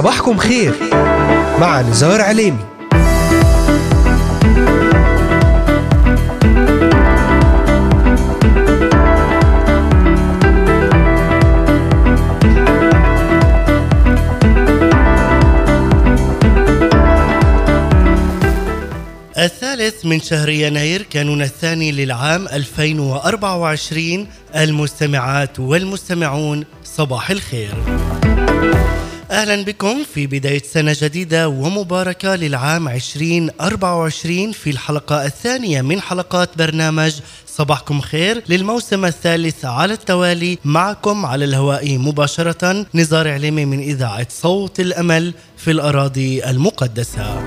صباحكم خير مع نزار عليمي. الثالث من شهر يناير كانون الثاني للعام 2024 المستمعات والمستمعون صباح الخير. أهلا بكم في بداية سنة جديدة ومباركة للعام 2024 في الحلقة الثانية من حلقات برنامج صباحكم خير للموسم الثالث على التوالي معكم على الهواء مباشرة نزار عليمي من إذاعة صوت الأمل في الأراضي المقدسة.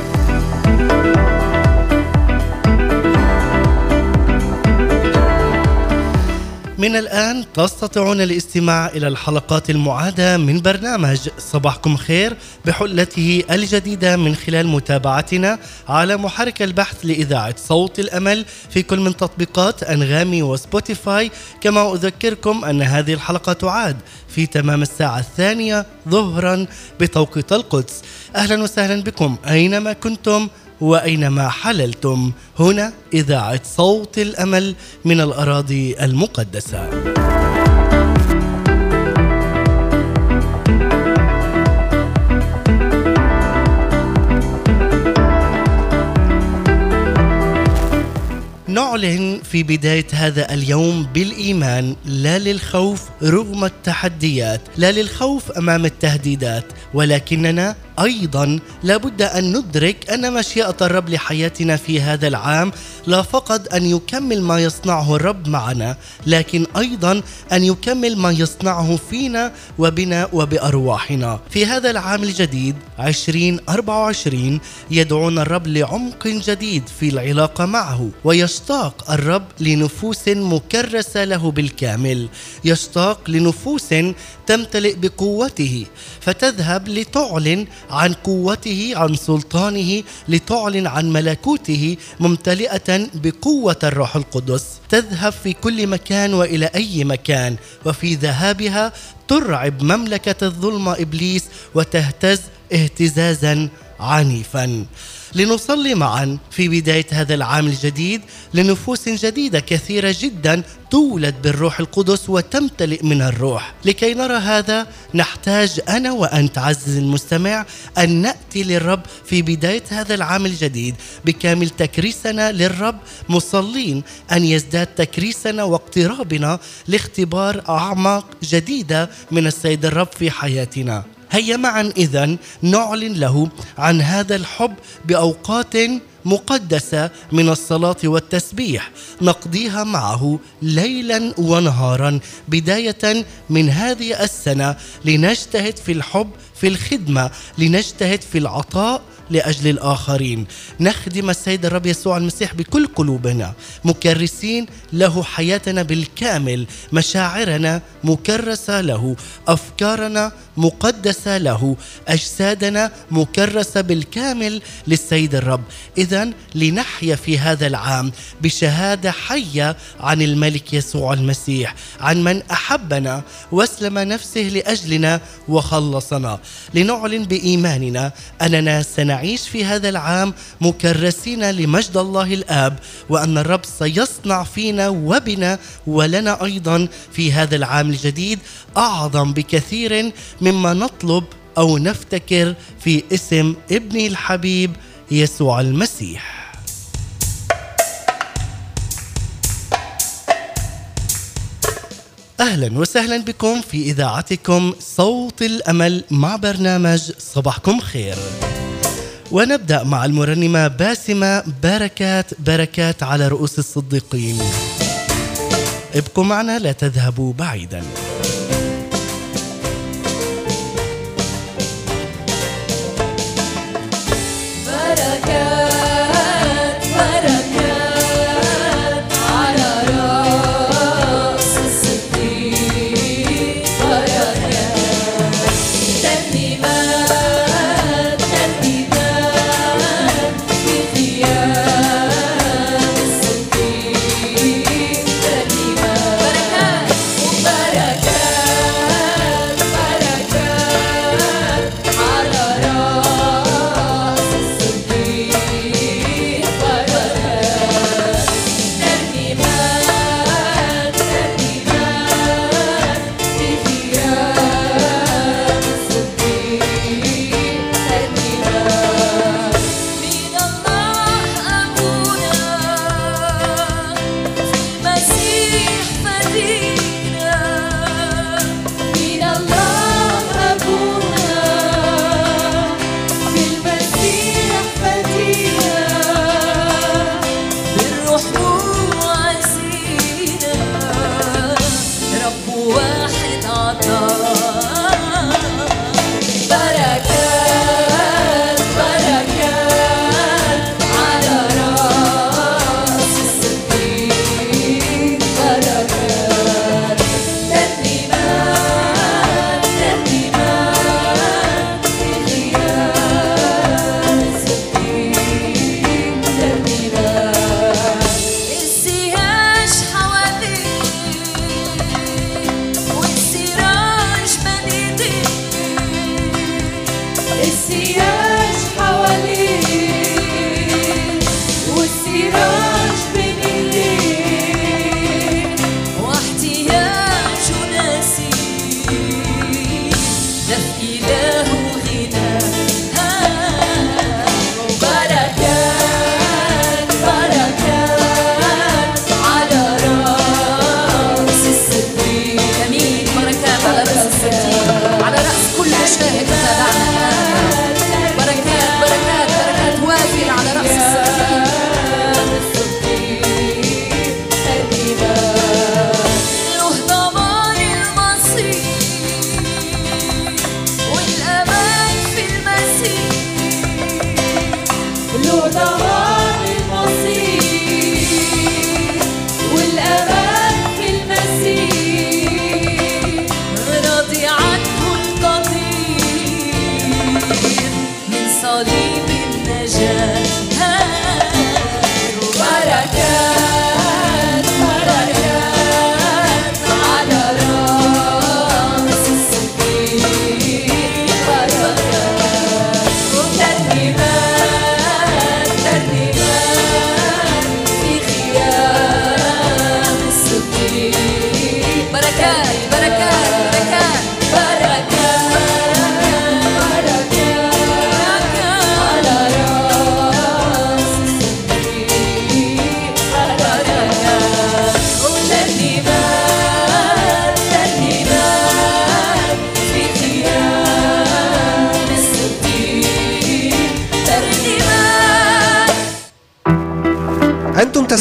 من الآن تستطيعون الاستماع إلى الحلقات المعادة من برنامج صباحكم خير بحلته الجديدة من خلال متابعتنا على محرك البحث لإذاعة صوت الأمل في كل من تطبيقات أنغامي وسبوتيفاي. كما أذكركم أن هذه الحلقة تعاد في تمام الساعة الثانية ظهرا بتوقيت القدس. أهلا وسهلا بكم أينما كنتم. وأينما حللتم هنا إذاعة صوت الأمل من الأراضي المقدسة. نعلن في بداية هذا اليوم بالإيمان لا للخوف رغم التحديات لا للخوف أمام التهديدات ولكننا أيضا لابد أن ندرك أن مشيئة الرب لحياتنا في هذا العام لا فقط أن يكمل ما يصنعه الرب معنا لكن أيضا أن يكمل ما يصنعه فينا وبنا وبأرواحنا. في هذا العام الجديد 2024 يدعونا الرب لعمق جديد في العلاقة معه ويشتاق الرب لنفوس مكرسة له بالكامل. يشتاق لنفوس تمتلئ بقوته فتذهب لتعلن عن قوته عن سلطانه لتعلن عن ملكوته ممتلئة بقوة الروح القدس. تذهب في كل مكان وإلى أي مكان وفي ذهابها ترعب مملكة الظلمه إبليس وتهتز اهتزازا عنيفا. لنصلي معا في بداية هذا العام الجديد لنفوس جديدة كثيرة جدا تولد بالروح القدس وتمتلئ من الروح. لكي نرى هذا نحتاج أنا وأنت عزيزي المستمع أن نأتي للرب في بداية هذا العام الجديد بكامل تكريسنا للرب مصلين أن يزداد تكريسنا واقترابنا لاختبار أعماق جديدة من السيد الرب في حياتنا. هيا معا اذا نعلن له عن هذا الحب بأوقات مقدسة من الصلاة والتسبيح نقضيها معه ليلا ونهارا بداية من هذه السنة لنجتهد في الحب في الخدمة لنجتهد في العطاء لأجل الآخرين. نخدم السيد الرب يسوع المسيح بكل قلوبنا. مكرسين له حياتنا بالكامل. مشاعرنا مكرسة له. أفكارنا مقدسة له. أجسادنا مكرسة بالكامل للسيد الرب. اذا لنحيا في هذا العام بشهادة حية عن الملك يسوع المسيح. عن من أحبنا وأسلم نفسه لأجلنا وخلصنا. لنعلن بإيماننا أننا سنعيش في هذا العام مكرسين لمجد الله الآب وأن الرب سيصنع فينا وبنا ولنا أيضا في هذا العام الجديد أعظم بكثير مما نطلب أو نفتكر في اسم ابني الحبيب يسوع المسيح أهلا وسهلا بكم في إذاعتكم صوت الأمل مع برنامج صباحكم خير. ونبدأ مع المرنمة باسمة بركات بركات على رؤوس الصديقين. ابقوا معنا لا تذهبوا بعيدا.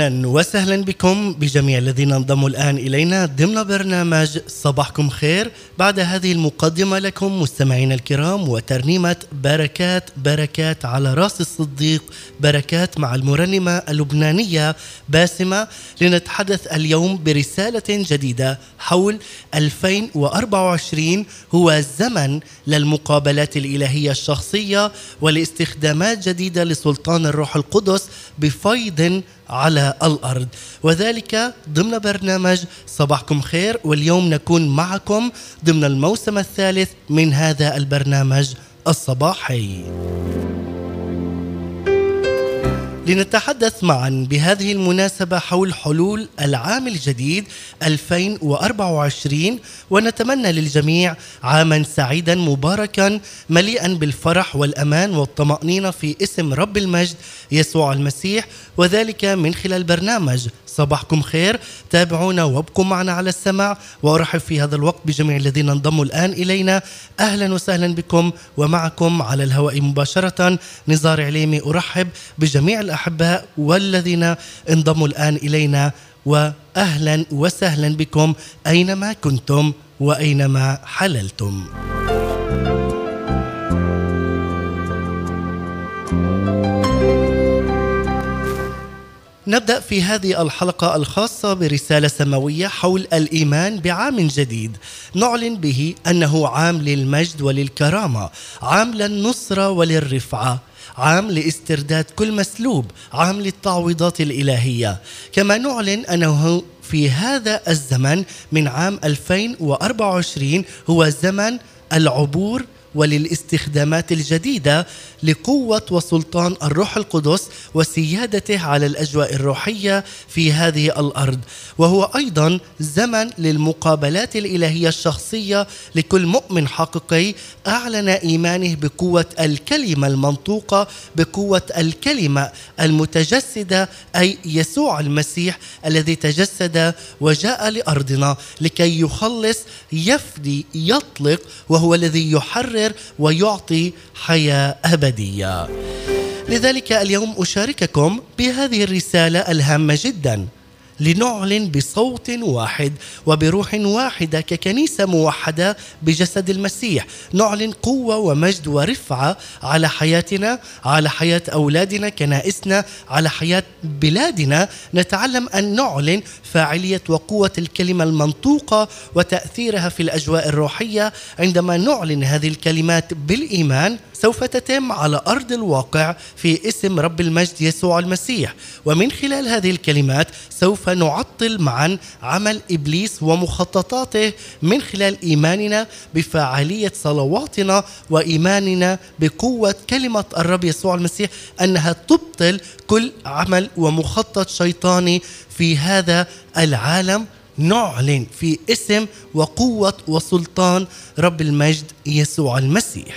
أهلا وسهلا بكم بجميع الذين انضموا الآن إلينا ضمن برنامج صباحكم خير. بعد هذه المقدمة لكم مستمعينا الكرام وترنيمة بركات بركات على رأس الصديق بركات مع المرنمة اللبنانية باسمة. لنتحدث اليوم برسالة جديدة حول 2024 هو زمن للمقابلات الإلهية الشخصية ولاستخدامات جديدة لسلطان الروح القدس بفيض على الأرض. وذلك ضمن برنامج صباحكم خير واليوم نكون معكم ضمن الموسم الثالث من هذا البرنامج الصباحي. لنتحدث معا بهذه المناسبة حول حلول العام الجديد 2024 ونتمنى للجميع عاما سعيدا مباركا مليئا بالفرح والأمان والطمأنينة في اسم رب المجد يسوع المسيح وذلك من خلال برنامج صباحكم خير. تابعونا وابقوا معنا على السمع وأرحب في هذا الوقت بجميع الذين انضموا الآن إلينا. أهلا وسهلا بكم ومعكم على الهواء مباشرة. نزار عليمي أرحب بجميع الأحباء والذين انضموا الآن إلينا. واهلا وسهلا بكم أينما كنتم وأينما حللتم. نبدأ في هذه الحلقة الخاصة برسالة سماوية حول الإيمان بعام جديد. نعلن به أنه عام للمجد وللكرامة عام للنصرة وللرفعة عام لاسترداد كل مسلوب عام للتعويضات الإلهية. كما نعلن أنه في هذا الزمن من عام 2024 هو زمن العبور وللاستخدامات الجديدة لقوة وسلطان الروح القدس وسيادته على الأجواء الروحية في هذه الأرض. وهو أيضا زمن للمقابلات الإلهية الشخصية لكل مؤمن حقيقي. أعلن إيمانه بقوة الكلمة المنطوقة بقوة الكلمة المتجسدة أي يسوع المسيح الذي تجسد وجاء لأرضنا لكي يخلص يفدي يطلق وهو الذي يحرر ويعطي حياة أبدية. لذلك اليوم أشارككم بهذه الرسالة الهامة جدا. لنعلن بصوت واحد وبروح واحدة ككنيسة موحدة بجسد المسيح. نعلن قوة ومجد ورفعة على حياتنا على حياة أولادنا كنائسنا على حياة بلادنا. نتعلم أن نعلن فاعلية وقوة الكلمة المنطوقة وتأثيرها في الأجواء الروحية. عندما نعلن هذه الكلمات بالإيمان سوف تتم على أرض الواقع في اسم رب المجد يسوع المسيح. ومن خلال هذه الكلمات سوف نعطل معا عمل إبليس ومخططاته من خلال إيماننا بفاعلية صلواتنا وإيماننا بقوة كلمة الرب يسوع المسيح أنها تبطل كل عمل ومخطط شيطاني في هذا العالم. نعلن في اسم وقوة وسلطان رب المجد يسوع المسيح.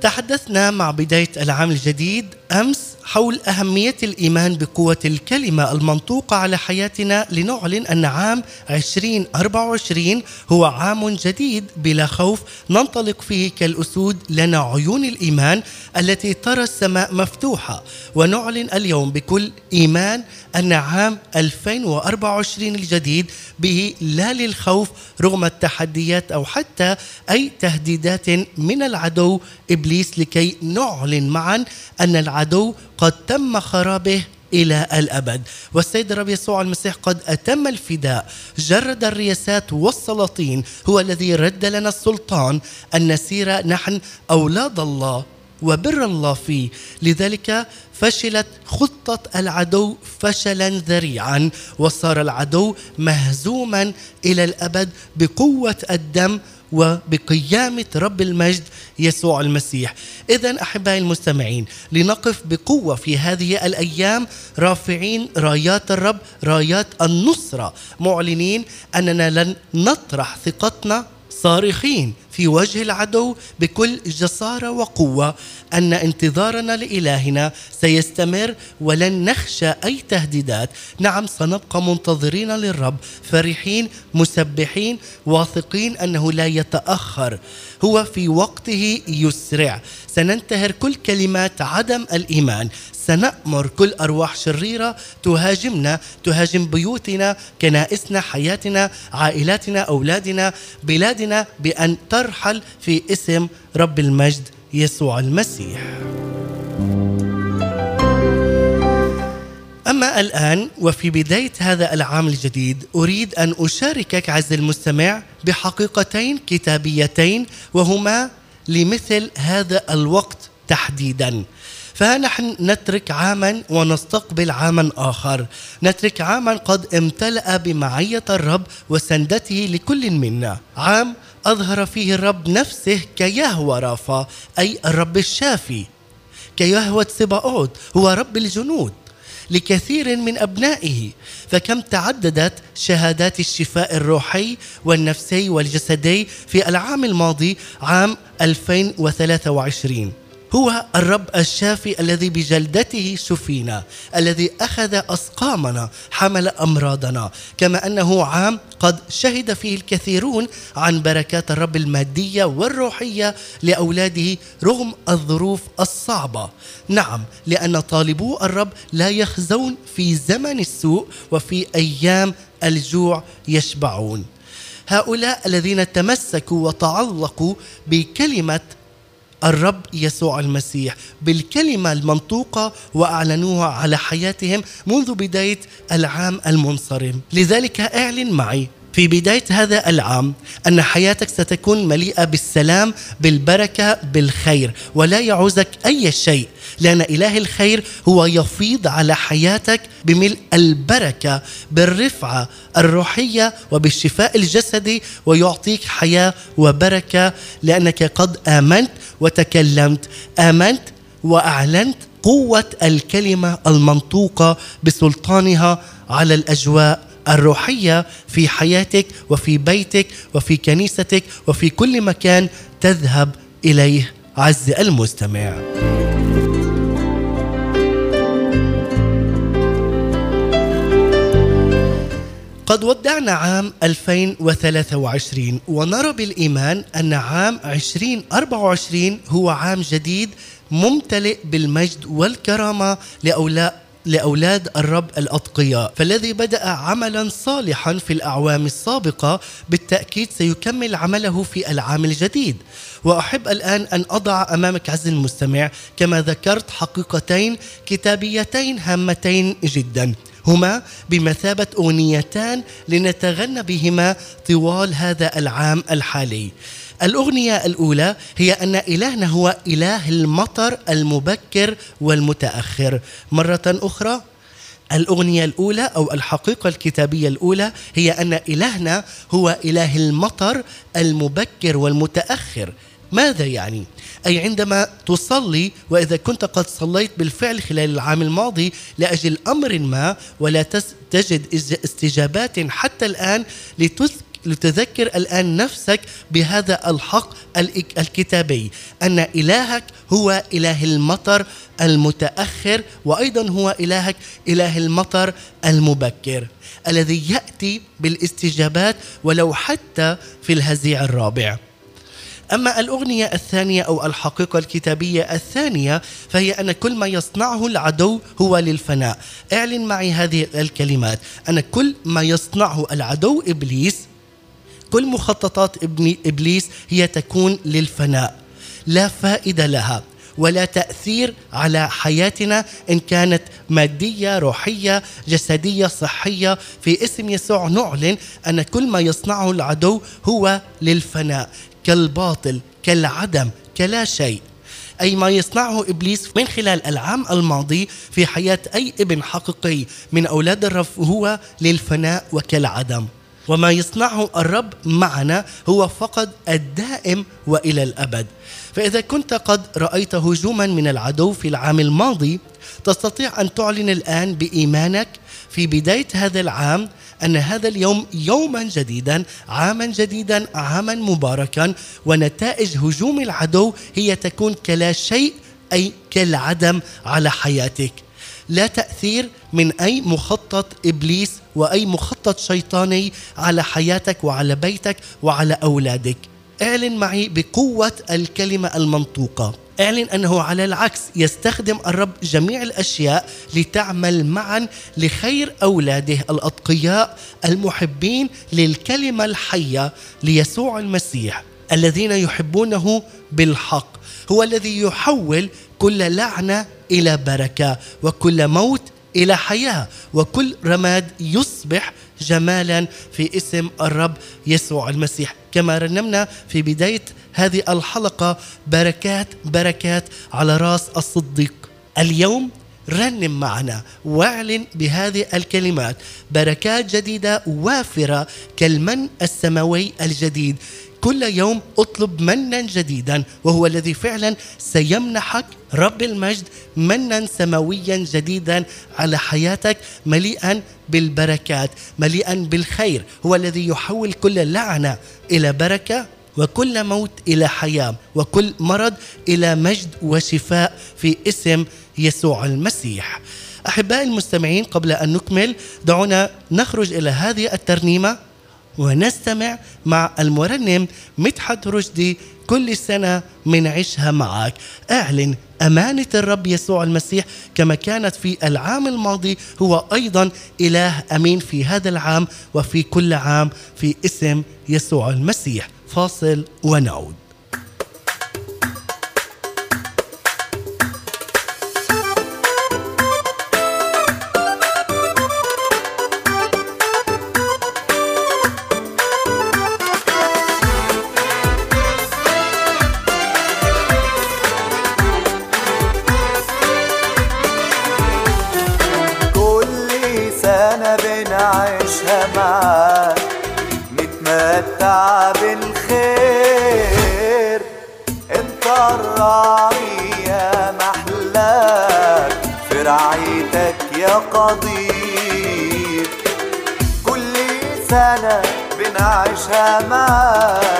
تحدثنا مع بداية العام الجديد أمس حول أهمية الإيمان بقوة الكلمة المنطوقة على حياتنا لنعلن أن عام 2024 هو عام جديد بلا خوف ننطلق فيه كالأسود لنا عيون الإيمان التي ترى السماء مفتوحة. ونعلن اليوم بكل إيمان أن عام 2024 الجديد به لا للخوف رغم التحديات أو حتى أي تهديدات من العدو إبليس لكي نعلن معا أن العدو قد تم خرابه إلى الأبد. والسيد الرب يسوع المسيح قد أتم الفداء. جرد الرياسات والسلاطين. هو الذي رد لنا السلطان. أن نسير نحن أولاد الله وبر الله فيه. لذلك فشلت خطة العدو فشلا ذريعا. وصار العدو مهزوما إلى الأبد بقوة الدم وبقيامة رب المجد يسوع المسيح. إذا أحبائي المستمعين لنقف بقوة في هذه الأيام رافعين رايات الرب رايات النصرة معلنين أننا لن نطرح ثقتنا صارخين. في وجه العدو بكل جسارة وقوة أن انتظارنا لإلهنا سيستمر ولن نخشى أي تهديدات. نعم سنبقى منتظرين للرب فرحين مسبحين واثقين أنه لا يتأخر. هو في وقته يسرع. سننتهر كل كلمات عدم الإيمان. سنأمر كل أرواح شريرة تهاجمنا تهاجم بيوتنا كنائسنا حياتنا عائلاتنا أولادنا بلادنا بأن ترحل في اسم رب المجد يسوع المسيح. أما الآن وفي بداية هذا العام الجديد أريد أن أشاركك عز المستمع بحقيقتين كتابيتين وهما لمثل هذا الوقت تحديدا. فنحن نترك عاما ونستقبل عاما آخر. نترك عاما قد امتلأ بمعية الرب وسندته لكل منا. عام أظهر فيه الرب نفسه كيهوى رافا أي الرب الشافي. كيهوى سباؤوت هو رب الجنود. لكثير من أبنائه فكم تعددت شهادات الشفاء الروحي والنفسي والجسدي في العام الماضي عام 2023 هو الرب الشافي الذي بجلدته شفينا الذي أخذ اسقامنا حمل أمراضنا. كما أنه عام قد شهد فيه الكثيرون عن بركات الرب المادية والروحية لأولاده رغم الظروف الصعبة. نعم لأن طالبو الرب لا يخزون في زمن السوء وفي أيام الجوع يشبعون. هؤلاء الذين تمسكوا وتعلقوا بكلمة الرب يسوع المسيح بالكلمة المنطوقة وأعلنوها على حياتهم منذ بداية العام المنصرم. لذلك أعلن معي في بداية هذا العام أن حياتك ستكون مليئة بالسلام بالبركة بالخير ولا يعوزك أي شيء لأن إله الخير هو يفيض على حياتك بملء البركة بالرفعة الروحية وبالشفاء الجسدي ويعطيك حياة وبركة لأنك قد آمنت وتكلمت آمنت وأعلنت قوة الكلمة المنطوقة بسلطانها على الأجواء الروحية في حياتك وفي بيتك وفي كنيستك وفي كل مكان تذهب إليه عز المستمع. قد ودعنا عام 2023 ونرى بالإيمان أن عام 2024 هو عام جديد ممتلئ بالمجد والكرامة لأولاء لأولاد الرب الأتقياء فالذي بدأ عملا صالحا في الأعوام السابقة بالتأكيد سيكمل عمله في العام الجديد. وأحب الآن أن أضع أمامك عز المستمع كما ذكرت حقيقتين كتابيتين هامتين جدا. هما بمثابة أغنيتان لنتغنى بهما طوال هذا العام الحالي. الأغنية الأولى هي أن إلهنا هو إله المطر المبكر والمتأخر. مرة أخرى الأغنية الأولى أو الحقيقة الكتابية الأولى هي أن إلهنا هو إله المطر المبكر والمتأخر. ماذا يعني؟ أي عندما تصلي وإذا كنت قد صليت بالفعل خلال العام الماضي لأجل أمر ما ولا تجد استجابات حتى الآن لتذكر لتذكر الآن نفسك بهذا الحق الكتابي. أن إلهك هو إله المطر المتأخر وأيضا هو إلهك إله المطر المبكر الذي يأتي بالاستجابات ولو حتى في الهزيع الرابع. أما الأغنية الثانية أو الحقيقة الكتابية الثانية فهي أن كل ما يصنعه العدو هو للفناء. اعلن معي هذه الكلمات. أن كل ما يصنعه العدو إبليس كل مخططات ابن إبليس هي تكون للفناء. لا فائدة لها ولا تأثير على حياتنا إن كانت مادية روحية جسدية صحية. في اسم يسوع نعلن أن كل ما يصنعه العدو هو للفناء. كالباطل كالعدم كلا شيء. أي ما يصنعه إبليس من خلال العام الماضي في حياة أي ابن حقيقي من أولاد الرب هو للفناء وكالعدم. وما يصنعه الرب معنا هو فقط الدائم وإلى الأبد. فإذا كنت قد رأيت هجوما من العدو في العام الماضي تستطيع أن تعلن الآن بإيمانك في بداية هذا العام أن هذا اليوم يوما جديدا عاما جديدا عاما مباركا ونتائج هجوم العدو هي تكون كلا شيء أي كالعدم على حياتك. لا تأثير من أي مخطط إبليس وأي مخطط شيطاني على حياتك وعلى بيتك وعلى أولادك. اعلن معي بقوة الكلمة المنطوقة. اعلن أنه على العكس يستخدم الرب جميع الأشياء لتعمل معا لخير أولاده الأتقياء المحبين للكلمة الحية ليسوع المسيح الذين يحبونه بالحق. هو الذي يحول كل لعنة إلى بركة وكل موت إلى حياة وكل رماد يصبح جمالا في اسم الرب يسوع المسيح. كما رنمنا في بداية هذه الحلقة بركات بركات على راس الصديق. اليوم رنم معنا واعلن بهذه الكلمات. بركات جديدة وافرة كالمن السماوي الجديد. كل يوم أطلب منا جديدا وهو الذي فعلا سيمنحك رب المجد منا سماويا جديدا على حياتك مليئا بالبركات مليئا بالخير. هو الذي يحول كل لعنة إلى بركة. وكل موت إلى حياة وكل مرض إلى مجد وشفاء في اسم يسوع المسيح. أحبائي المستمعين قبل أن نكمل دعونا نخرج إلى هذه الترنيمة ونستمع مع المرنم مدحت رشدي كل سنة منعيشها معك. أعلن أمانة الرب يسوع المسيح كما كانت في العام الماضي هو أيضا إله أمين في هذا العام وفي كل عام في اسم يسوع المسيح. فاصل ونعود. سنة بنعيشها معاك.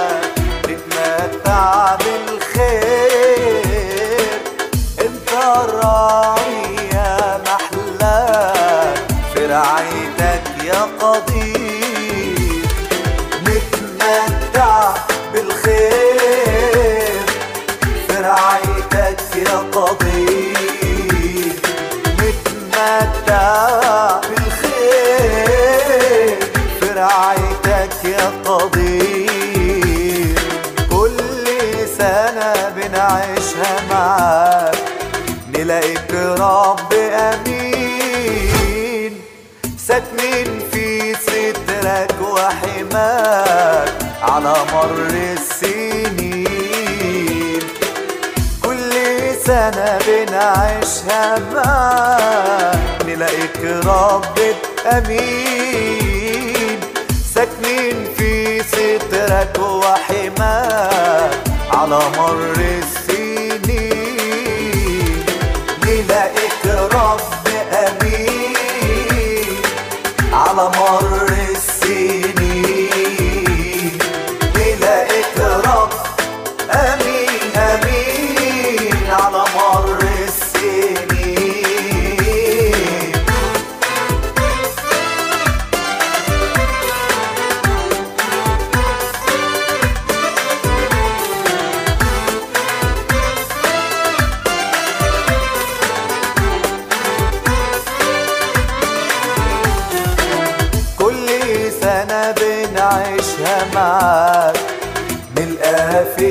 مر السنين. كل سنة بنعيشها معاك نلاقيك رب أمين. ساكنين في سترك وحماك I feel.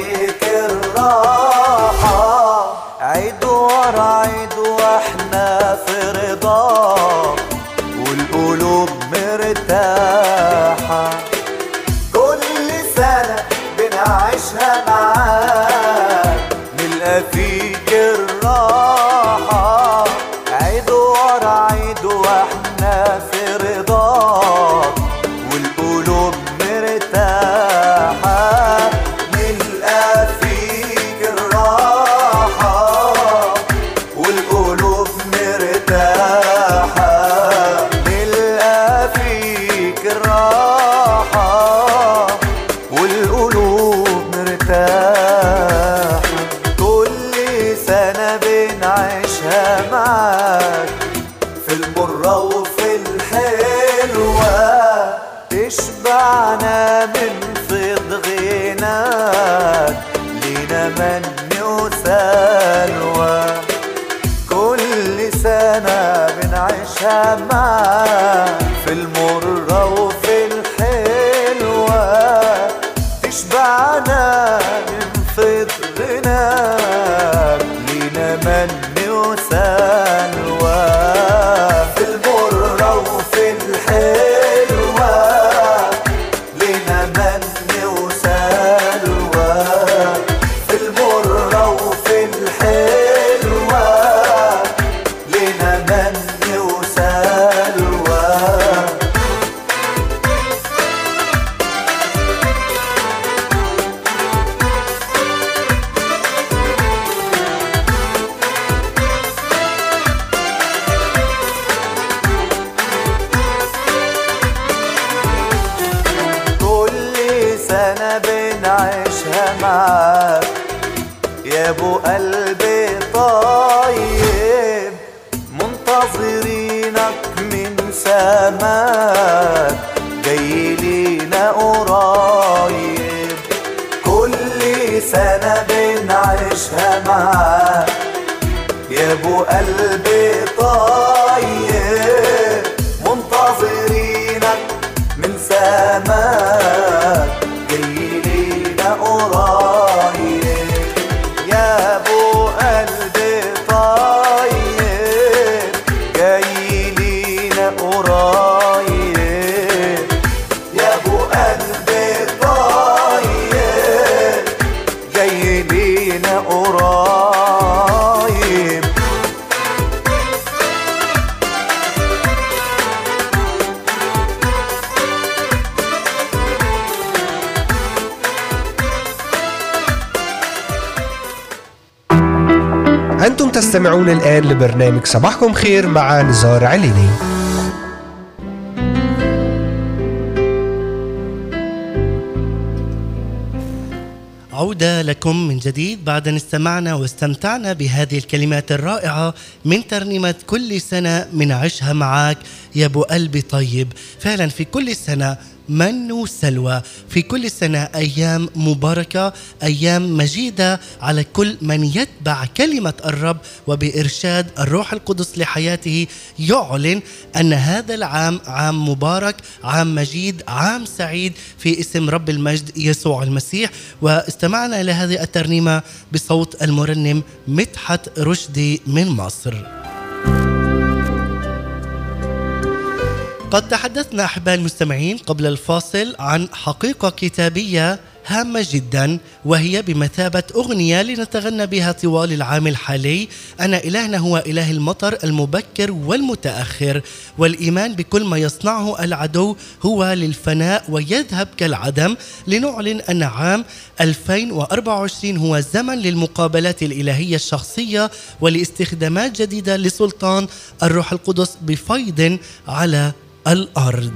صباحكم خير مع نزار عليني. عودة لكم من جديد بعد أن استمعنا واستمتعنا بهذه الكلمات الرائعة من ترنيمة كل سنة من عشها معاك يا أبو قلبي طيب. فعلا في كل سنة من وسلوى. في كل سنة أيام مباركة أيام مجيدة على كل من يتبع كلمة الرب وبإرشاد الروح القدس لحياته. يعلن أن هذا العام عام مبارك عام مجيد عام سعيد في اسم رب المجد يسوع المسيح. واستمعنا إلى هذه الترنيمة بصوت المرنم مدحت رشدي من مصر. قد تحدثنا أحباء المستمعين قبل الفاصل عن حقيقة كتابية هامة جدا وهي بمثابة أغنية لنتغنى بها طوال العام الحالي. ان إلهنا هو إله المطر المبكر والمتأخر والإيمان بكل ما يصنعه العدو هو للفناء ويذهب كالعدم. لنعلن أن عام 2024 هو زمن للمقابلات الإلهية الشخصية ولاستخدامات جديدة لسلطان الروح القدس بفيض على الأرض.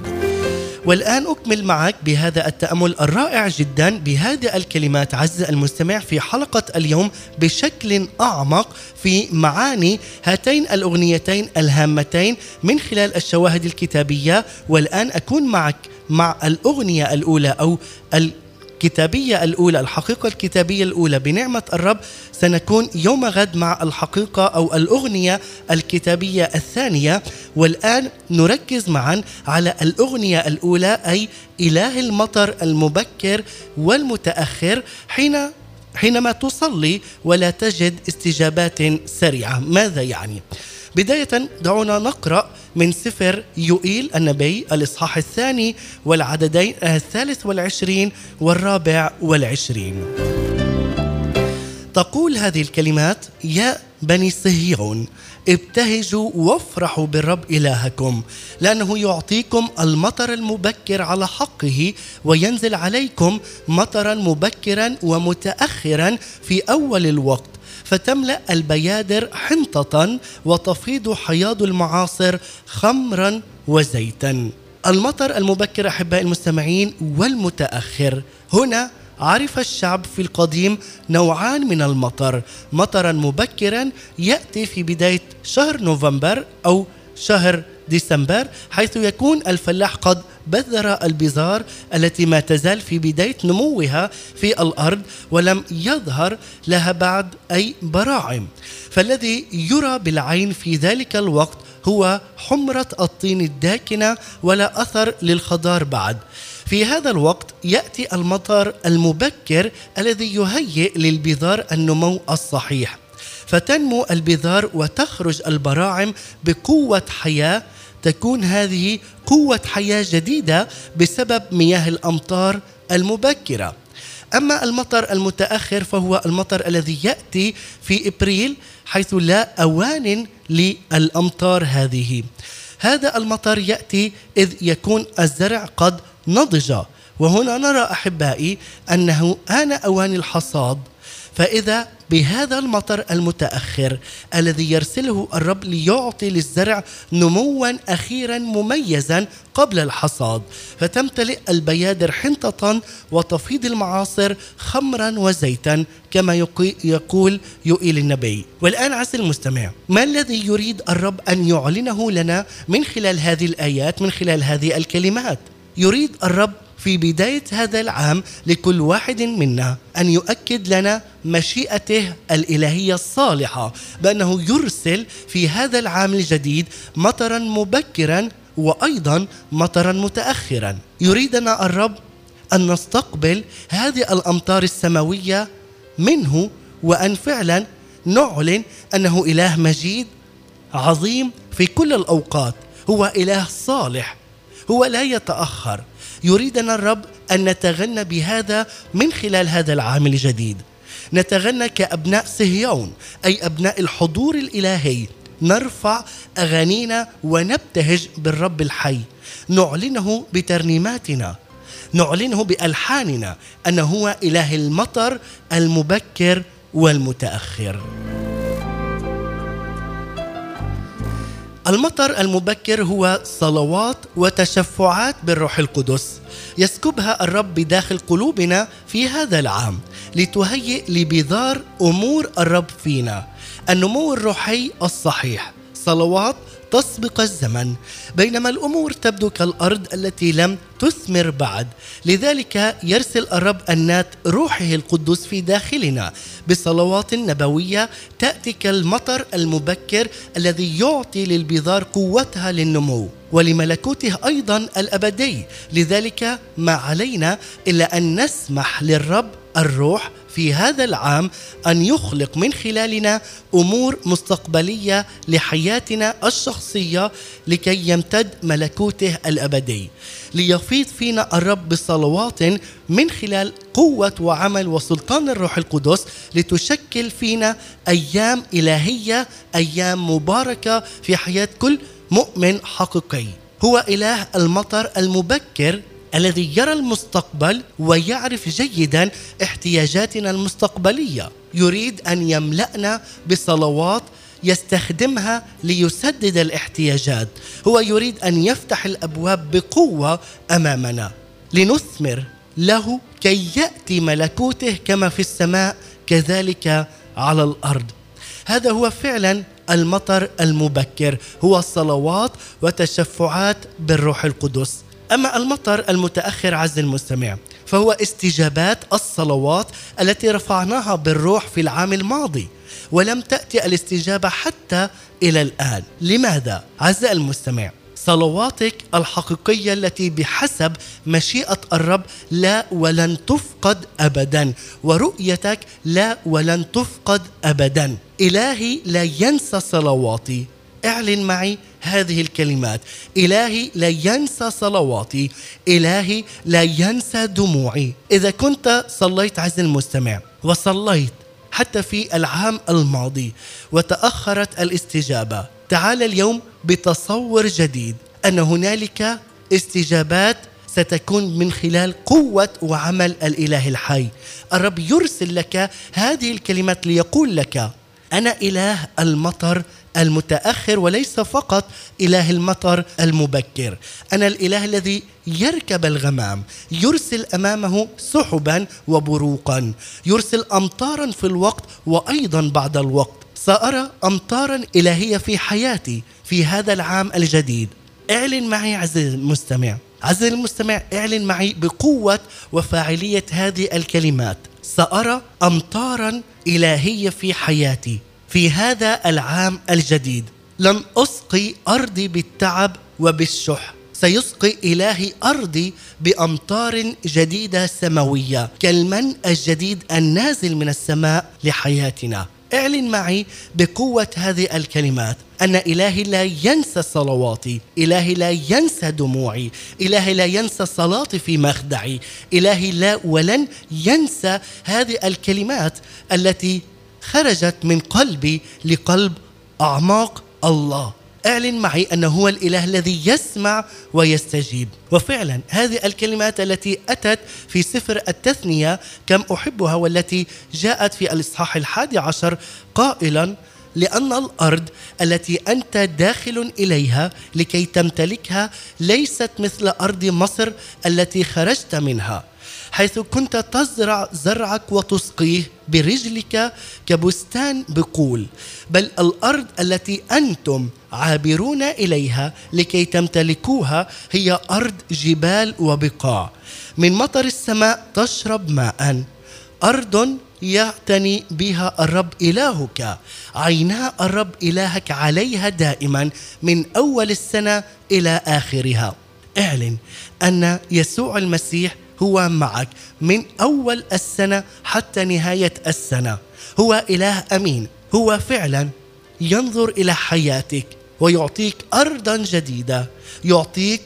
والآن أكمل معك بهذا التأمل الرائع جدا بهذه الكلمات عز المستمع في حلقة اليوم بشكل أعمق في معاني هاتين الأغنيتين الهامتين من خلال الشواهد الكتابية والآن أكون معك مع الأغنية الأولى أو الكتابية الأولى الحقيقة الكتابية الأولى. بنعمة الرب سنكون يوم غد مع الحقيقة أو الأغنية الكتابية الثانية. والآن نركز معا على الأغنية الأولى أي إله المطر المبكر والمتأخر حين حينما تصلي ولا تجد استجابات سريعة. ماذا يعني؟ بداية دعونا نقرأ من سفر يوئيل النبي الإصحاح الثاني والعددين الثالث والعشرين والرابع والعشرين. تقول هذه الكلمات يا بني صهيون ابتهجوا وافرحوا بالرب إلهكم لأنه يعطيكم المطر المبكر على حقه وينزل عليكم مطرا مبكرا ومتأخرا في أول الوقت فتملأ البيادر حنطة وتفيض حياض المعاصر خمرا وزيتا. المطر المبكر أحبائي المستمعين والمتأخر. هنا عرف الشعب في القديم نوعان من المطر. مطرا مبكرا يأتي في بداية شهر نوفمبر أو شهر ديسمبر حيث يكون الفلاح قد بذر البذار التي ما تزال في بداية نموها في الأرض ولم يظهر لها بعد أي براعم. فالذي يرى بالعين في ذلك الوقت هو حمرة الطين الداكنة ولا أثر للخضار بعد. في هذا الوقت يأتي المطر المبكر الذي يهيئ للبذار النمو الصحيح. فتنمو البذار وتخرج البراعم بقوة حياة تكون هذه قوة حياة جديدة بسبب مياه الأمطار المبكرة. أما المطر المتأخر فهو المطر الذي يأتي في إبريل حيث لا أوان للأمطار هذه. هذا المطر يأتي إذ يكون الزرع قد نضج. وهنا نرى أحبائي أنه آن أوان الحصاد فإذا بهذا المطر المتأخر الذي يرسله الرب ليعطي للزرع نموا أخيرا مميزا قبل الحصاد فتمتلئ البيادر حنطة وتفيض المعاصر خمرا وزيتا كما يقول يؤيل النبي. والآن عز المستمع ما الذي يريد الرب أن يعلنه لنا من خلال هذه الآيات من خلال هذه الكلمات؟ يريد الرب في بداية هذا العام لكل واحد منا أن يؤكد لنا مشيئته الإلهية الصالحة بأنه يرسل في هذا العام الجديد مطرا مبكرا وأيضا مطرا متأخرا. يريدنا الرب أن نستقبل هذه الأمطار السماوية منه وأن فعلا نعلن أنه إله مجيد عظيم في كل الأوقات. هو إله صالح. هو لا يتأخر. يريدنا الرب أن نتغنى بهذا من خلال هذا العام الجديد. نتغنى كأبناء صهيون أي أبناء الحضور الإلهي. نرفع أغانينا ونبتهج بالرب الحي. نعلنه بترنيماتنا. نعلنه بألحاننا أنه هو إله المطر المبكر والمتأخر. المطر المبكر هو صلوات وتشفعات بالروح القدس يسكبها الرب بداخل قلوبنا في هذا العام لتهيئ لبذار أمور الرب فينا. النمو الروحي الصحيح صلوات تسبق الزمن بينما الأمور تبدو كالأرض التي لم تثمر بعد. لذلك يرسل الرب النات روحه القدس في داخلنا بصلوات نبوية تأتي كالمطر المبكر الذي يعطي للبذار قوتها للنمو ولملكوته أيضا الأبدي. لذلك ما علينا إلا أن نسمح للرب الروح في هذا العام أن يخلق من خلالنا أمور مستقبلية لحياتنا الشخصية لكي يمتد ملكوته الأبدي ليفيض فينا الرب بصلوات من خلال قوة وعمل وسلطان الروح القدس لتشكل فينا أيام إلهية أيام مباركة في حياة كل مؤمن حقيقي. هو إله المطر المبكر الذي يرى المستقبل ويعرف جيدا احتياجاتنا المستقبلية. يريد أن يملأنا بصلوات يستخدمها ليسدد الاحتياجات. هو يريد أن يفتح الأبواب بقوة أمامنا. لنثمر له كي يأتي ملكوته كما في السماء كذلك على الأرض. هذا هو فعلا المطر المبكر. هو الصلوات وتشفعات بالروح القدس. أما المطر المتأخر عز المستمع فهو استجابات الصلوات التي رفعناها بالروح في العام الماضي ولم تأتي الاستجابة حتى إلى الآن. لماذا؟ عز المستمع صلواتك الحقيقية التي بحسب مشيئة الرب لا ولن تفقد ابدا ورؤيتك لا ولن تفقد ابدا. إلهي لا ينسى صلواتي. اعلن معي هذه الكلمات. إلهي لا ينسى صلواتي. إلهي لا ينسى دموعي. إذا كنت صليت عز المستمع وصليت حتى في العام الماضي وتأخرت الاستجابة تعال اليوم بتصور جديد أن هنالك استجابات ستكون من خلال قوة وعمل الإله الحي. الرب يرسل لك هذه الكلمات ليقول لك أنا إله المطر المتأخر وليس فقط إله المطر المبكر. أنا الإله الذي يركب الغمام يرسل أمامه سحبا وبروقا يرسل امطارا في الوقت وأيضا بعد الوقت. سأرى امطارا إلهية في حياتي في هذا العام الجديد. اعلن معي عزيزي المستمع. عزيزي المستمع اعلن معي بقوة وفاعلية هذه الكلمات. سأرى امطارا إلهية في حياتي. في هذا العام الجديد. لن أسقي أرضي بالتعب وبالشح. سيسقي إلهي أرضي بأمطار جديدة سماوية كالمن الجديد النازل من السماء لحياتنا. اعلن معي بقوة هذه الكلمات. أن إلهي لا ينسى صلواتي. إلهي لا ينسى دموعي. إلهي لا ينسى صلاتي في مخدعي. إلهي لا ولن ينسى هذه الكلمات التي خرجت من قلبي لقلب أعماق الله. اعلن معي أنه هو الإله الذي يسمع ويستجيب. وفعلا هذه الكلمات التي أتت في سفر التثنية كم أحبها والتي جاءت في الإصحاح الحادي عشر قائلا لأن الأرض التي أنت داخل إليها لكي تمتلكها ليست مثل أرض مصر التي خرجت منها. حيث كنت تزرع زرعك وتسقيه برجلك كبستان بقول. بل الأرض التي أنتم عابرون إليها لكي تمتلكوها هي أرض جبال وبقاع. من مطر السماء تشرب ماء. أرض يعتني بها الرب إلهك. عينا الرب إلهك عليها دائما من أول السنة إلى آخرها. اعلن أن يسوع المسيح هو معك من أول السنة حتى نهاية السنة. هو إله أمين. هو فعلا ينظر إلى حياتك ويعطيك ارضا جديدة يعطيك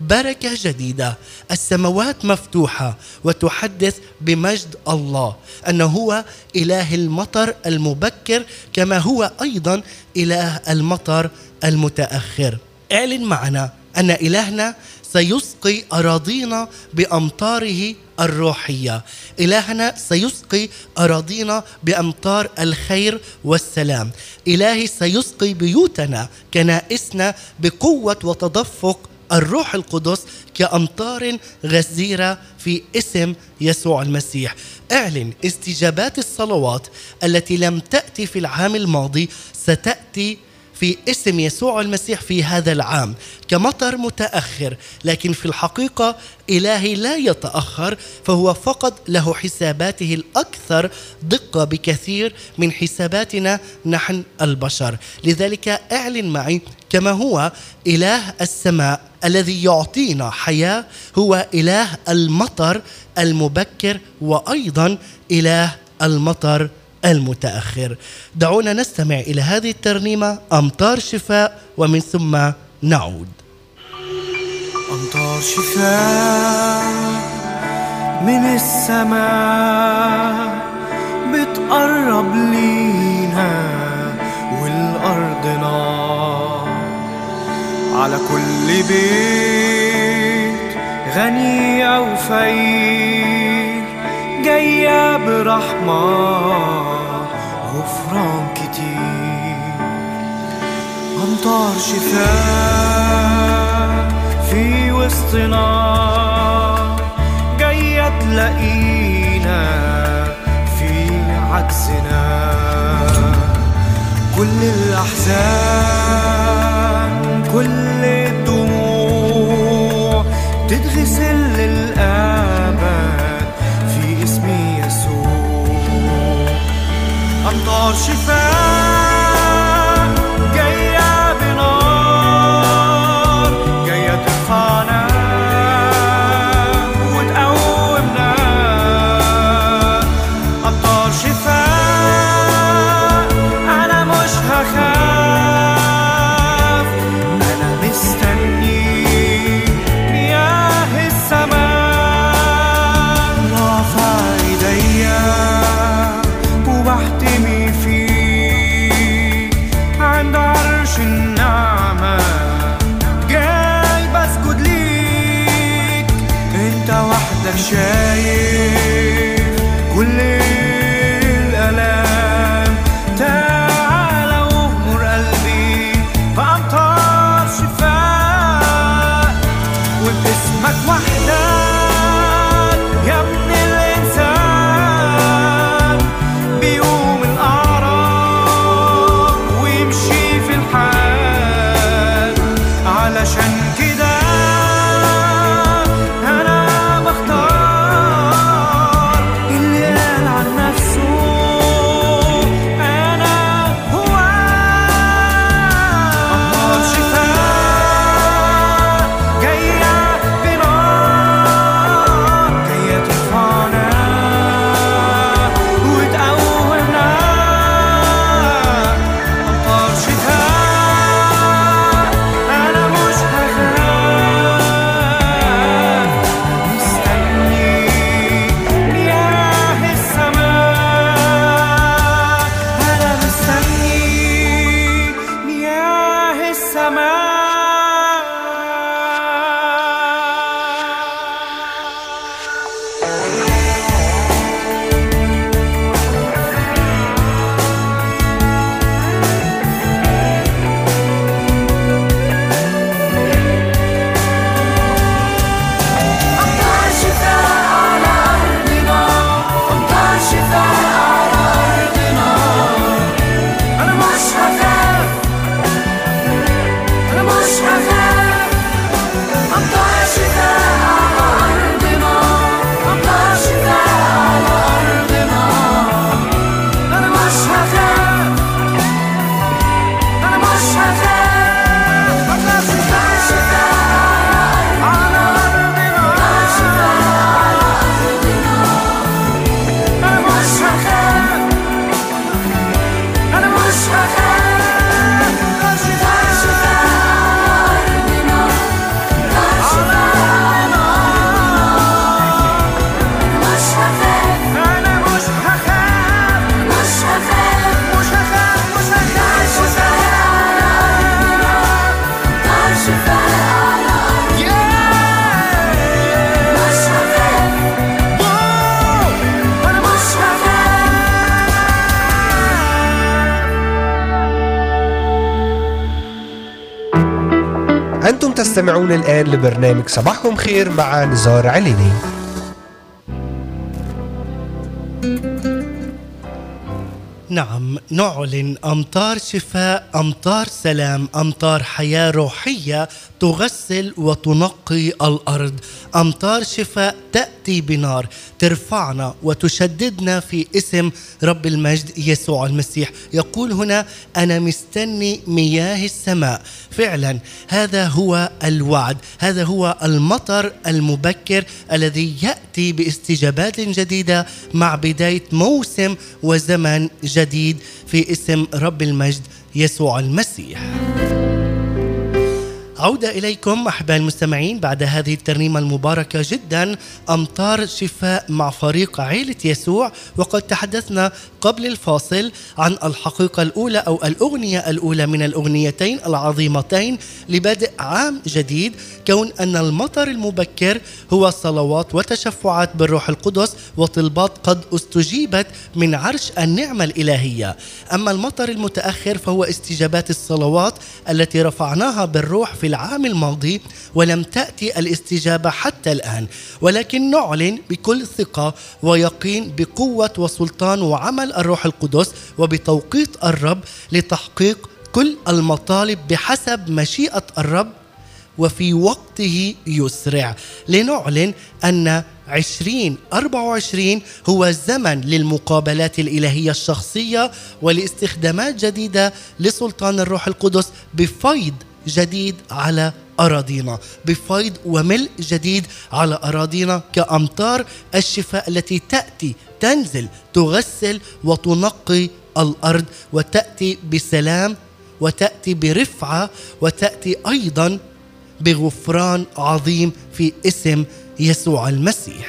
بركة جديدة. السماوات مفتوحة وتحدث بمجد الله أنه هو إله المطر المبكر كما هو أيضا إله المطر المتأخر. اعلن معنا أن إلهنا سيسقي أراضينا بأمطاره الروحية. إلهنا سيسقي أراضينا بأمطار الخير والسلام. إلهي سيسقي بيوتنا كنائسنا بقوة وتدفق الروح القدس كأمطار غزيرة في اسم يسوع المسيح. اعلن استجابات الصلوات التي لم تأتي في العام الماضي ستأتي في اسم يسوع المسيح في هذا العام كمطر متأخر لكن في الحقيقة إلهي لا يتأخر فهو فقط له حساباته الأكثر دقة بكثير من حساباتنا نحن البشر. لذلك اعلن معي كما هو إله السماء الذي يعطينا حياة هو إله المطر المبكر وأيضا إله المطر المتأخر. دعونا نستمع إلى هذه الترنيمة أمطار شفاء ومن ثم نعود. أمطار شفاء من السماء بتقرب لينا والأرض نار. على كل بيت غني أو فقير جاية برحمة غفران كتير. أمطار شفاء في وسطنا جاية تلاقينا في عكسنا. كل الأحزان كل الدموع تتغسل أمطار شفاء لبرنامج صباحكم خير مع نزار عليني. نعم نعلن أمطار شفاء أمطار سلام أمطار حياة روحية تغسل وتنقي الأرض. أمطار شفاء تأتي بنار ترفعنا وتشددنا في اسم رب المجد يسوع المسيح. يقول هنا أنا مستني مياه السماء. فعلا هذا هو الوعد هذا هو المطر المبكر الذي يأتي باستجابات جديدة مع بداية موسم وزمن جديد. في اسم رب المجد يسوع المسيح. عودة إليكم أحباء المستمعين بعد هذه الترنيمة المباركة جدا أمطار شفاء مع فريق عيلة يسوع. وقد تحدثنا قبل الفاصل عن الحقيقة الأولى أو الأغنية الأولى من الأغنيتين العظيمتين لبدء عام جديد كون أن المطر المبكر هو صلوات وتشفعات بالروح القدس وطلبات قد استجيبت من عرش النعمة الإلهية. أما المطر المتأخر فهو استجابات الصلوات التي رفعناها بالروح في العام الماضي ولم تأتي الاستجابة حتى الآن ولكن نعلن بكل ثقة ويقين بقوة وسلطان وعمل الروح القدس وبتوقيت الرب لتحقيق كل المطالب بحسب مشيئة الرب وفي وقته يسرع. لنعلن أن 2024 هو زمن للمقابلات الإلهية الشخصية ولاستخدامات جديدة لسلطان الروح القدس بفيض جديد على أراضينا. بفيض وملء جديد على أراضينا كأمطار الشفاء التي تأتي تنزل تغسل وتنقي الأرض وتأتي بسلام وتأتي برفعة وتأتي أيضا بغفران عظيم في اسم يسوع المسيح.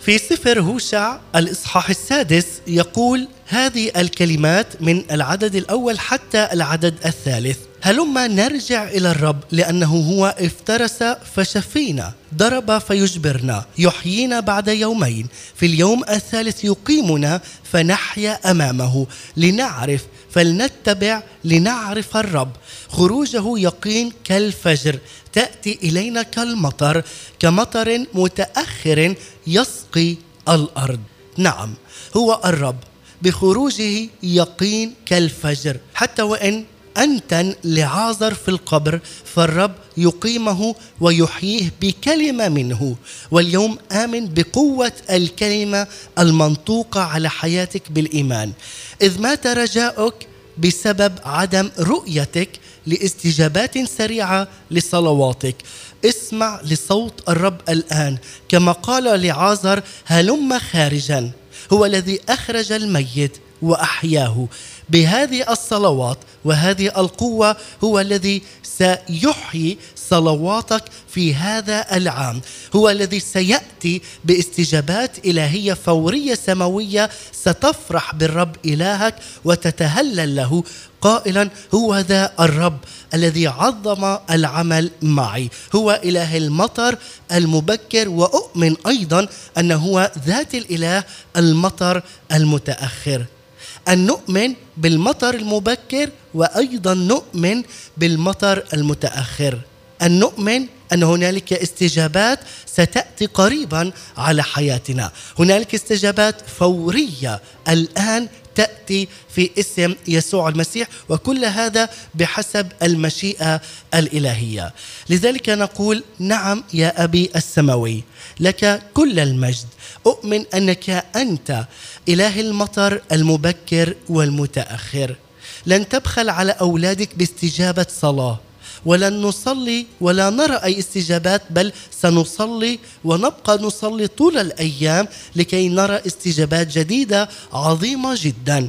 في سفر هوشع الإصحاح السادس يقول هذه الكلمات من العدد الأول حتى العدد الثالث. هلما نرجع إلى الرب لأنه هو افترس فشفينا ضرب فيجبرنا يحيينا بعد يومين. في اليوم الثالث يقيمنا فنحيا أمامه. لنعرف فلنتبع لنعرف الرب. خروجه يقين كالفجر تأتي إلينا كالمطر كمطر متأخر يسقي الأرض. نعم هو الرب. بخروجه يقين كالفجر حتى وإن أنتن لعازر في القبر فالرب يقيمه ويحييه بكلمة منه. واليوم آمن بقوة الكلمة المنطوقة على حياتك بالإيمان. إذ مات رجاؤك بسبب عدم رؤيتك لاستجابات سريعة لصلواتك. اسمع لصوت الرب الآن. كما قال لعازر هلم خارجا. هو الذي أخرج الميت وأحياه. بهذه الصلوات وهذه القوة هو الذي سيحيي صلواتك في هذا العام. هو الذي سيأتي باستجابات إلهية فورية سماوية ستفرح بالرب إلهك وتتهلل له قائلا هو ذا الرب الذي عظم العمل معي. هو إله المطر المبكر وأؤمن أيضا انه هو ذات الإله المطر المتأخر. أن نؤمن بالمطر المبكر وأيضا نؤمن بالمطر المتأخر. أن نؤمن أن هنالك استجابات ستأتي قريبا على حياتنا. هنالك استجابات فورية الآن تأتي في اسم يسوع المسيح وكل هذا بحسب المشيئة الإلهية. لذلك نقول نعم يا أبي السماوي لك كل المجد. أؤمن أنك أنت إله المطر المبكر والمتأخر. لن تبخل على أولادك باستجابة صلاة. ولن نصلي ولا نرى أي استجابات بل سنصلي ونبقى نصلي طول الأيام لكي نرى استجابات جديدة عظيمة جدا.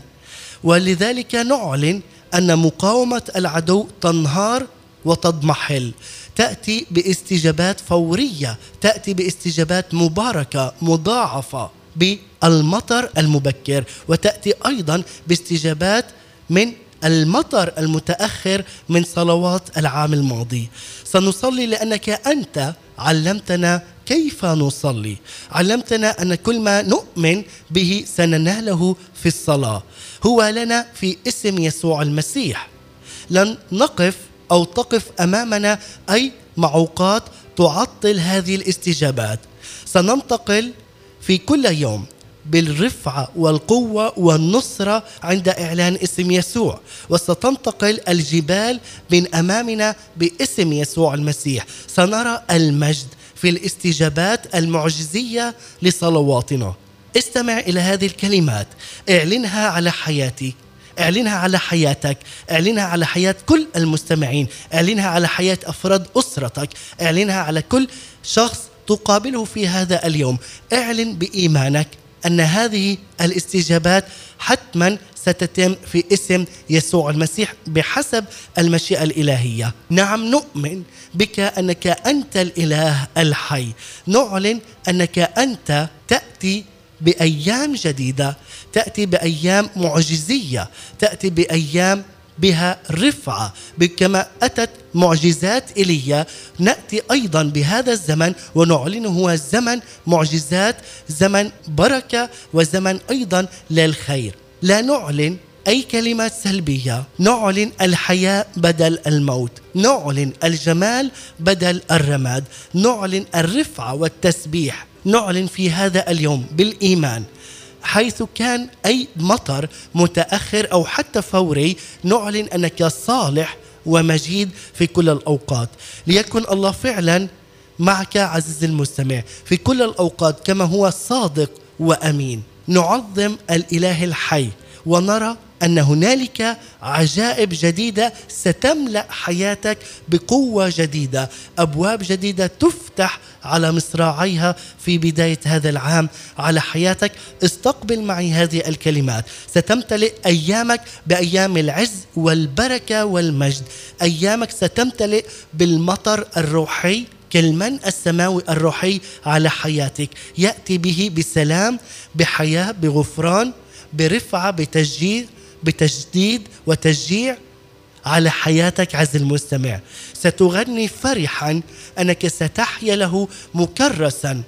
ولذلك نعلن أن مقاومة العدو تنهار وتضمحل. تأتي باستجابات فورية تأتي باستجابات مباركة مضاعفة بالمطر المبكر. وتأتي أيضا باستجابات من المطر المتأخر من صلوات العام الماضي. سنصلي لأنك أنت علمتنا كيف نصلي. علمتنا أن كل ما نؤمن به سنناله في الصلاة. هو لنا في اسم يسوع المسيح. لن نقف أو تقف أمامنا أي معوقات تعطل هذه الاستجابات. سننتقل في كل يوم. بالرفعة والقوة والنصرة عند إعلان اسم يسوع. وستنتقل الجبال من أمامنا باسم يسوع المسيح. سنرى المجد في الاستجابات المعجزية لصلواتنا. استمع إلى هذه الكلمات. اعلنها على حياتك اعلنها على حياتك. اعلنها على حياة كل المستمعين. اعلنها على حياة أفراد أسرتك. اعلنها على كل شخص تقابله في هذا اليوم. اعلن بإيمانك. أن هذه الاستجابات حتما ستتم في اسم يسوع المسيح بحسب المشيئة الإلهية. نعم نؤمن بك أنك أنت الإله الحي. نعلن أنك أنت تأتي بأيام جديدة تأتي بأيام معجزية تأتي بأيام بها رفعة كما أتت معجزات ايليا نأتي أيضا بهذا الزمن ونعلنه هو زمن معجزات زمن بركة وزمن أيضا للخير. لا نعلن أي كلمات سلبية نعلن الحياة بدل الموت نعلن الجمال بدل الرماد نعلن الرفعة والتسبيح. نعلن في هذا اليوم بالإيمان حيث كان أي مطر متأخر أو حتى فوري نعلن أنك صالح ومجيد في كل الأوقات. ليكن الله فعلا معك عزيز المستمع في كل الأوقات كما هو صادق وأمين. نعظم الإله الحي ونرى أن هنالك عجائب جديدة ستملأ حياتك بقوة جديدة أبواب جديدة تفتح على مصراعيها في بداية هذا العام على حياتك. استقبل معي هذه الكلمات. ستمتلئ أيامك بأيام العز والبركة والمجد. أيامك ستمتلئ بالمطر الروحي كالمن السماوي الروحي على حياتك. يأتي به بسلام بحياة بغفران برفعة بتشجيع بتجديد وتشجيع على حياتك عز المستمع. ستغني فرحا أنك ستحيا له مكرسا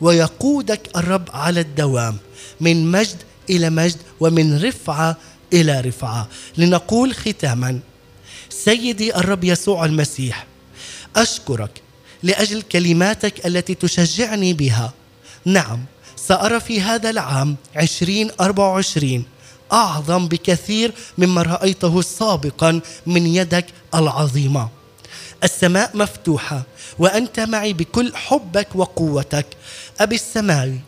ويقودك الرب على الدوام من مجد إلى مجد ومن رفعة إلى رفعة. لنقول ختاما سيدي الرب يسوع المسيح أشكرك لأجل كلماتك التي تشجعني بها. نعم سأرى في هذا العام 2024 أعظم بكثير مما رأيته سابقا من يدك العظيمه السماء مفتوحة وأنت معي بكل حبك وقوتك. أبي السماوي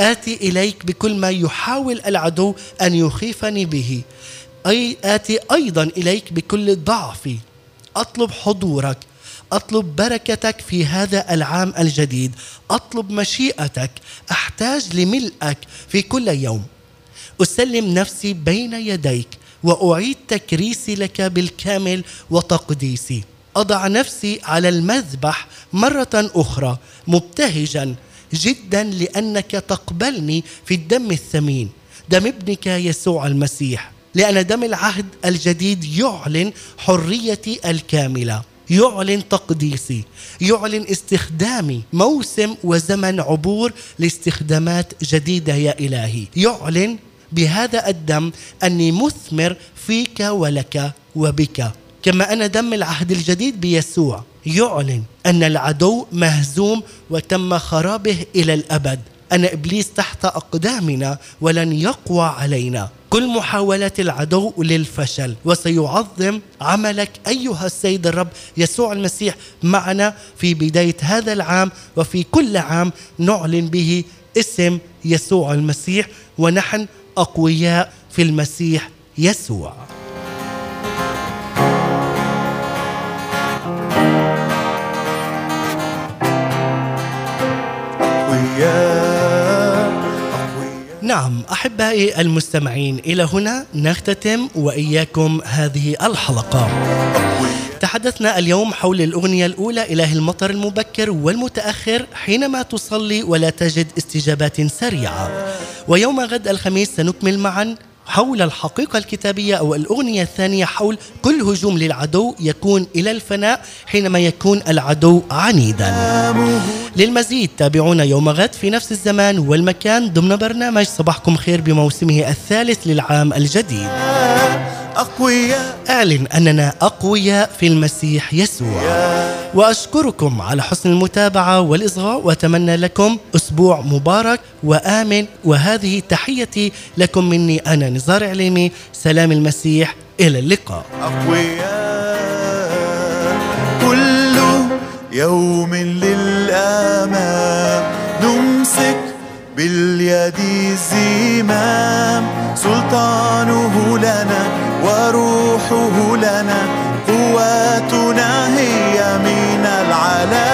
آتي إليك بكل ما يحاول العدو أن يخيفني به. أي آتي أيضا إليك بكل ضعفي أطلب حضورك أطلب بركتك في هذا العام الجديد. أطلب مشيئتك أحتاج لملئك في كل يوم. أسلم نفسي بين يديك وأعيد تكريسي لك بالكامل وتقديسي. أضع نفسي على المذبح مرة أخرى مبتهجا جدا لأنك تقبلني في الدم الثمين. دم ابنك يسوع المسيح. لأن دم العهد الجديد يعلن حريتي الكاملة. يعلن تقديسي. يعلن استخدامي. موسم وزمن عبور لاستخدامات جديدة يا إلهي. يعلن بهذا الدم أني مثمر فيك ولك وبك. كما أن دم العهد الجديد بيسوع يعلن أن العدو مهزوم وتم خرابه إلى الأبد. أن إبليس تحت أقدامنا ولن يقوى علينا. كل محاولات العدو للفشل وسيعظم عملك أيها السيد الرب يسوع المسيح معنا في بداية هذا العام. وفي كل عام نعلن به اسم يسوع المسيح. ونحن أقوياء في المسيح يسوع. نعم أحبائي المستمعين إلى هنا نختتم وإياكم هذه الحلقة. تحدثنا اليوم حول الأغنية الأولى إله المطر المبكر والمتأخر حينما تصلي ولا تجد استجابات سريعة. ويوم غد الخميس سنكمل معا حول الحقيقة الكتابية أو الأغنية الثانية حول كل هجوم للعدو يكون إلى الفناء حينما يكون العدو عنيدا. للمزيد تابعونا يوم غد في نفس الزمان والمكان ضمن برنامج صباحكم خير بموسمه الثالث للعام الجديد. أقوياء. أعلن أننا أقوياء في المسيح يسوع. وأشكركم على حسن المتابعة والإصغاء. وأتمنى لكم أسبوع مبارك وآمن. وهذه تحيتي لكم مني أنا نزار عليمي. سلام المسيح إلى اللقاء. أقوياء كل يوم للأمام. نمسك باليد الزمام. سلطانه لنا وروحه لنا قواتنا هي من العلا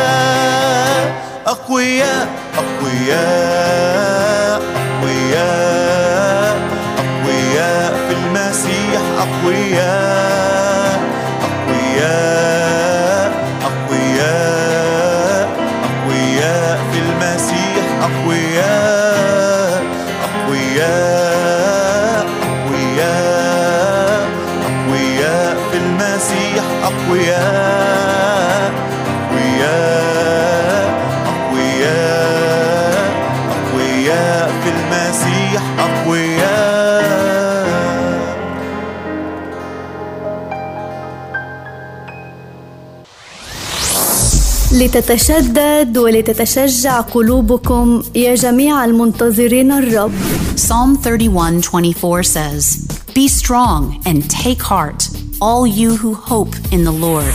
أقوياء أقوياء أقوياء أقوياء في المسيح أقوياء أقوياء أقوياء أقوياء في المسيح أقوياء أقوياء. أقوياء أقوياء أقوياء أقوياء في المسيح أقوياء. لتتشدد ولتتشجع قلوبكم يا جميع المنتظرين الرب. Psalm 31:24 says, "Be strong and take heart, all you who hope in the Lord."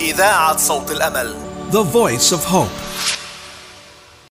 إذاعة صوت الأمل The voice of hope.